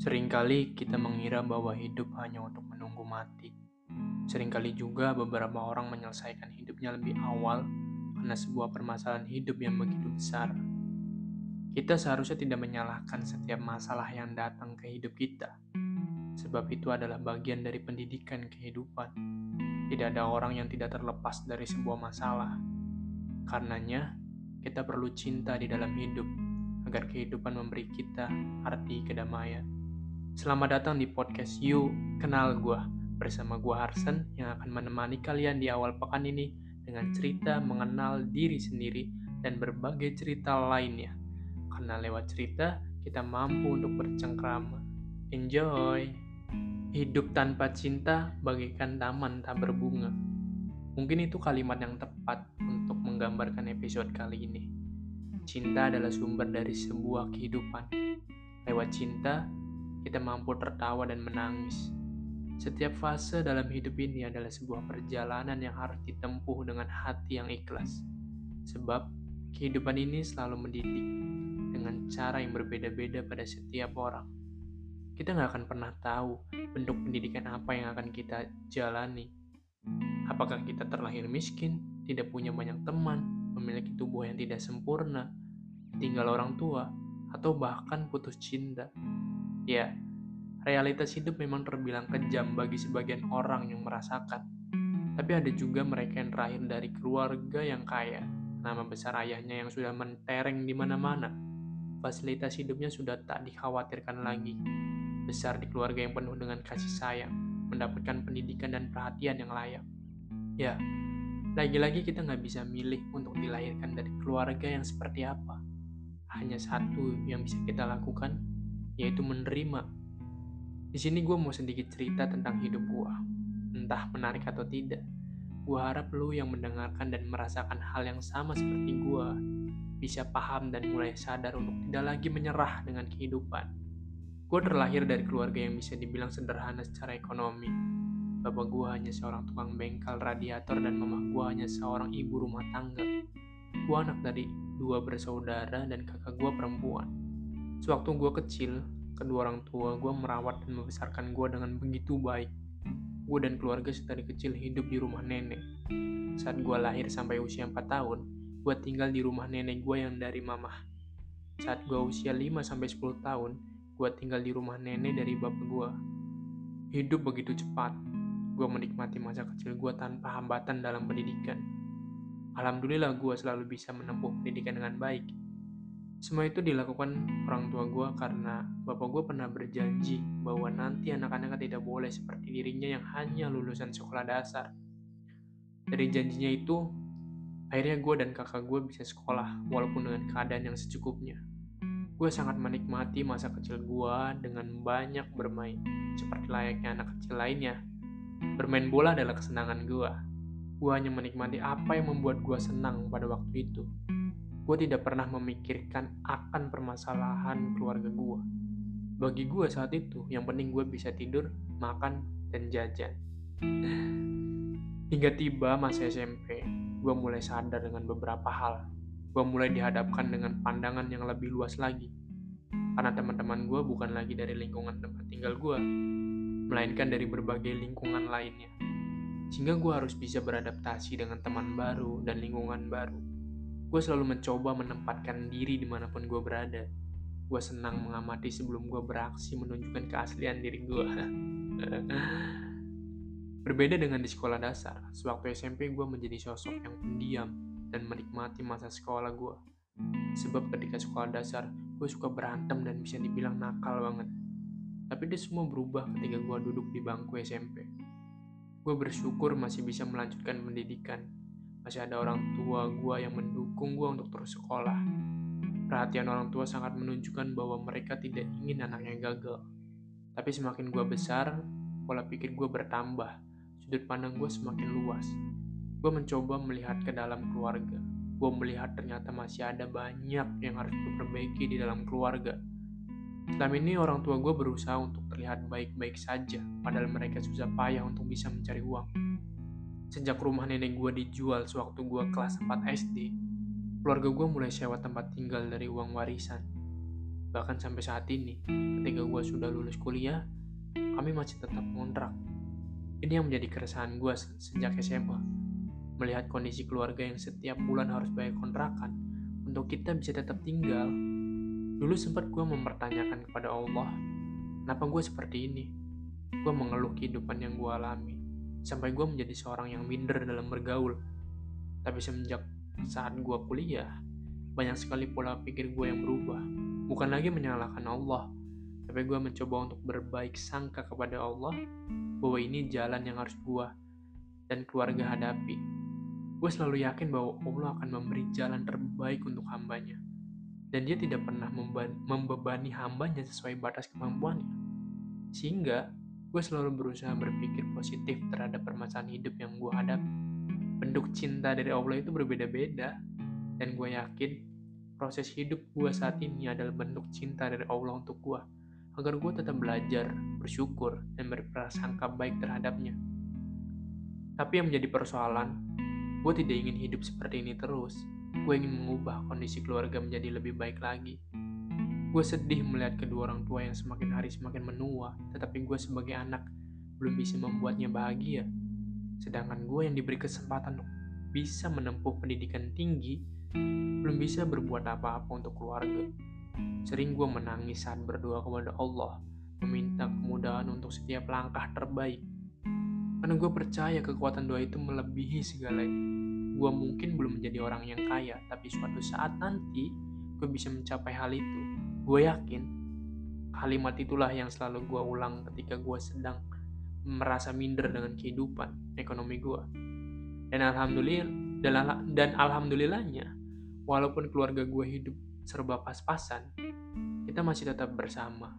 Seringkali kita mengira bahwa hidup hanya untuk menunggu mati. Seringkali juga beberapa orang menyelesaikan hidupnya lebih awal karena sebuah permasalahan hidup yang begitu besar. Kita seharusnya tidak menyalahkan setiap masalah yang datang ke hidup kita, sebab itu adalah bagian dari pendidikan kehidupan. Tidak ada orang yang tidak terlepas dari sebuah masalah. Karenanya, kita perlu cinta di dalam hidup agar kehidupan memberi kita arti kedamaian. Selamat datang di podcast You Kenal Gua bersama gua Harsen yang akan menemani kalian di awal pekan ini dengan cerita mengenal diri sendiri dan berbagai cerita lainnya. Karena lewat cerita kita mampu untuk bercengkrama. Enjoy. Hidup tanpa cinta bagaikan taman tak berbunga. Mungkin itu kalimat yang tepat untuk menggambarkan episode kali ini. Cinta adalah sumber dari sebuah kehidupan. Lewat cinta, kita mampu tertawa dan menangis. Setiap fase dalam hidup ini adalah sebuah perjalanan yang harus ditempuh dengan hati yang ikhlas. Sebab kehidupan ini selalu mendidik dengan cara yang berbeda-beda pada setiap orang. Kita nggak akan pernah tahu bentuk pendidikan apa yang akan kita jalani. Apakah kita terlahir miskin, tidak punya banyak teman, memiliki tubuh yang tidak sempurna, tinggal orang tua, atau bahkan putus cinta. Ya, realitas hidup memang terbilang kejam bagi sebagian orang yang merasakan. Tapi ada juga mereka yang terakhir dari keluarga yang kaya, nama besar ayahnya yang sudah mentereng di mana-mana. Fasilitas hidupnya sudah tak dikhawatirkan lagi. Besar di keluarga yang penuh dengan kasih sayang, mendapatkan pendidikan dan perhatian yang layak. Ya, lagi-lagi kita nggak bisa milih untuk dilahirkan dari keluarga yang seperti apa. Hanya satu yang bisa kita lakukan, yaitu menerima. Di sini gue mau sedikit cerita tentang hidup gue, entah menarik atau tidak. Gue harap lu yang mendengarkan dan merasakan hal yang sama seperti gue bisa paham dan mulai sadar untuk tidak lagi menyerah dengan kehidupan. Gue terlahir dari keluarga yang bisa dibilang sederhana secara ekonomi. Bapak gue hanya seorang tukang bengkel radiator dan mama gue hanya seorang ibu rumah tangga. Gue anak dari dua bersaudara dan kakak gue perempuan. Sewaktu gue kecil, kedua orang tua gue merawat dan membesarkan gue dengan begitu baik. Gue dan keluarga sedari kecil hidup di rumah nenek. Saat gue lahir sampai usia 4 tahun, gue tinggal di rumah nenek gue yang dari mamah. Saat gue usia 5-10 tahun, gue tinggal di rumah nenek dari bapak gue. Hidup begitu cepat. Gue menikmati masa kecil gue tanpa hambatan dalam pendidikan. Alhamdulillah gue selalu bisa menempuh pendidikan dengan baik semua itu dilakukan orang tua gue karena bapak gue pernah berjanji bahwa nanti anak-anak tidak boleh seperti dirinya yang hanya lulusan sekolah dasar. Dari janjinya itu, akhirnya gue dan kakak gue bisa sekolah walaupun dengan keadaan yang secukupnya. Gue sangat menikmati masa kecil gue dengan banyak bermain, seperti layaknya anak kecil lainnya. Bermain bola adalah kesenangan gue. Gue hanya menikmati apa yang membuat gue senang pada waktu itu gue tidak pernah memikirkan akan permasalahan keluarga gue. Bagi gue saat itu, yang penting gue bisa tidur, makan, dan jajan. Hingga tiba masa SMP, gue mulai sadar dengan beberapa hal. Gue mulai dihadapkan dengan pandangan yang lebih luas lagi. Karena teman-teman gue bukan lagi dari lingkungan tempat tinggal gue, melainkan dari berbagai lingkungan lainnya. Sehingga gue harus bisa beradaptasi dengan teman baru dan lingkungan baru Gue selalu mencoba menempatkan diri di mana pun gue berada. Gue senang mengamati sebelum gue beraksi menunjukkan keaslian diri gue. Berbeda dengan di sekolah dasar, sewaktu SMP gue menjadi sosok yang pendiam dan menikmati masa sekolah gue. Sebab ketika sekolah dasar, gue suka berantem dan bisa dibilang nakal banget. Tapi itu semua berubah ketika gue duduk di bangku SMP. Gue bersyukur masih bisa melanjutkan pendidikan masih ada orang tua gue yang mendukung gue untuk terus sekolah. Perhatian orang tua sangat menunjukkan bahwa mereka tidak ingin anaknya gagal. Tapi semakin gue besar, pola pikir gue bertambah, sudut pandang gue semakin luas. Gue mencoba melihat ke dalam keluarga. Gue melihat ternyata masih ada banyak yang harus gue perbaiki di dalam keluarga. Selama ini orang tua gue berusaha untuk terlihat baik-baik saja, padahal mereka susah payah untuk bisa mencari uang. Sejak rumah nenek gue dijual sewaktu gue kelas 4 SD, keluarga gue mulai sewa tempat tinggal dari uang warisan. Bahkan sampai saat ini, ketika gue sudah lulus kuliah, kami masih tetap kontrak. Ini yang menjadi keresahan gue sejak SMA. Melihat kondisi keluarga yang setiap bulan harus bayar kontrakan, untuk kita bisa tetap tinggal. Dulu sempat gue mempertanyakan kepada Allah, kenapa gue seperti ini? Gue mengeluh kehidupan yang gue alami, sampai gue menjadi seorang yang minder dalam bergaul. Tapi semenjak saat gue kuliah, banyak sekali pola pikir gue yang berubah. Bukan lagi menyalahkan Allah, tapi gue mencoba untuk berbaik sangka kepada Allah bahwa ini jalan yang harus gue dan keluarga hadapi. Gue selalu yakin bahwa Allah akan memberi jalan terbaik untuk hambanya. Dan dia tidak pernah membebani hambanya sesuai batas kemampuannya. Sehingga gue selalu berusaha berpikir positif terhadap permasalahan hidup yang gue hadapi. Bentuk cinta dari Allah itu berbeda-beda, dan gue yakin proses hidup gue saat ini adalah bentuk cinta dari Allah untuk gue, agar gue tetap belajar, bersyukur, dan berprasangka baik terhadapnya. Tapi yang menjadi persoalan, gue tidak ingin hidup seperti ini terus. Gue ingin mengubah kondisi keluarga menjadi lebih baik lagi. Gue sedih melihat kedua orang tua yang semakin hari semakin menua, tetapi gue sebagai anak belum bisa membuatnya bahagia. Sedangkan gue yang diberi kesempatan untuk bisa menempuh pendidikan tinggi, belum bisa berbuat apa-apa untuk keluarga. Sering gue menangis saat berdoa kepada Allah, meminta kemudahan untuk setiap langkah terbaik. Karena gue percaya kekuatan doa itu melebihi segalanya. Gue mungkin belum menjadi orang yang kaya, tapi suatu saat nanti gue bisa mencapai hal itu. Gue yakin kalimat itulah yang selalu gue ulang ketika gue sedang merasa minder dengan kehidupan ekonomi gue. Dan alhamdulillah dan, alhamdulillahnya, walaupun keluarga gue hidup serba pas-pasan, kita masih tetap bersama.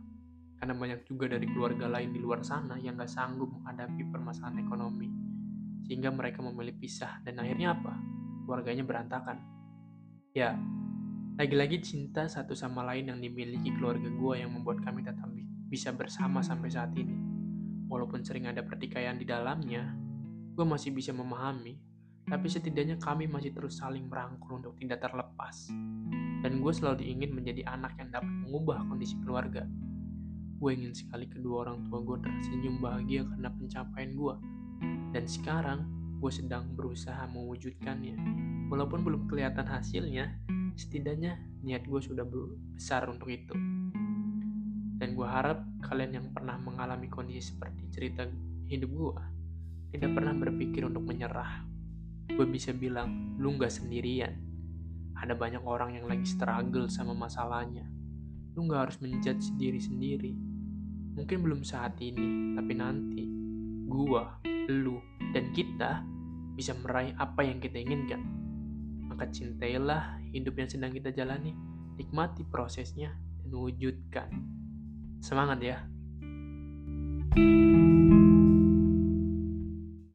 Karena banyak juga dari keluarga lain di luar sana yang gak sanggup menghadapi permasalahan ekonomi. Sehingga mereka memilih pisah dan akhirnya apa? Keluarganya berantakan. Ya, lagi-lagi cinta satu sama lain yang dimiliki keluarga gue yang membuat kami tetap bisa bersama sampai saat ini. Walaupun sering ada pertikaian di dalamnya, gue masih bisa memahami, tapi setidaknya kami masih terus saling merangkul untuk tidak terlepas. Dan gue selalu ingin menjadi anak yang dapat mengubah kondisi keluarga. Gue ingin sekali kedua orang tua gue tersenyum bahagia karena pencapaian gue. Dan sekarang, gue sedang berusaha mewujudkannya. Walaupun belum kelihatan hasilnya, setidaknya niat gue sudah besar untuk itu. Dan gue harap kalian yang pernah mengalami kondisi seperti cerita hidup gue, tidak pernah berpikir untuk menyerah. Gue bisa bilang, lu gak sendirian. Ada banyak orang yang lagi struggle sama masalahnya. Lu gak harus menjudge diri sendiri. Mungkin belum saat ini, tapi nanti, gue, lu, dan kita bisa meraih apa yang kita inginkan. Maka cintailah hidup yang sedang kita jalani, nikmati prosesnya, dan wujudkan. Semangat ya! thank you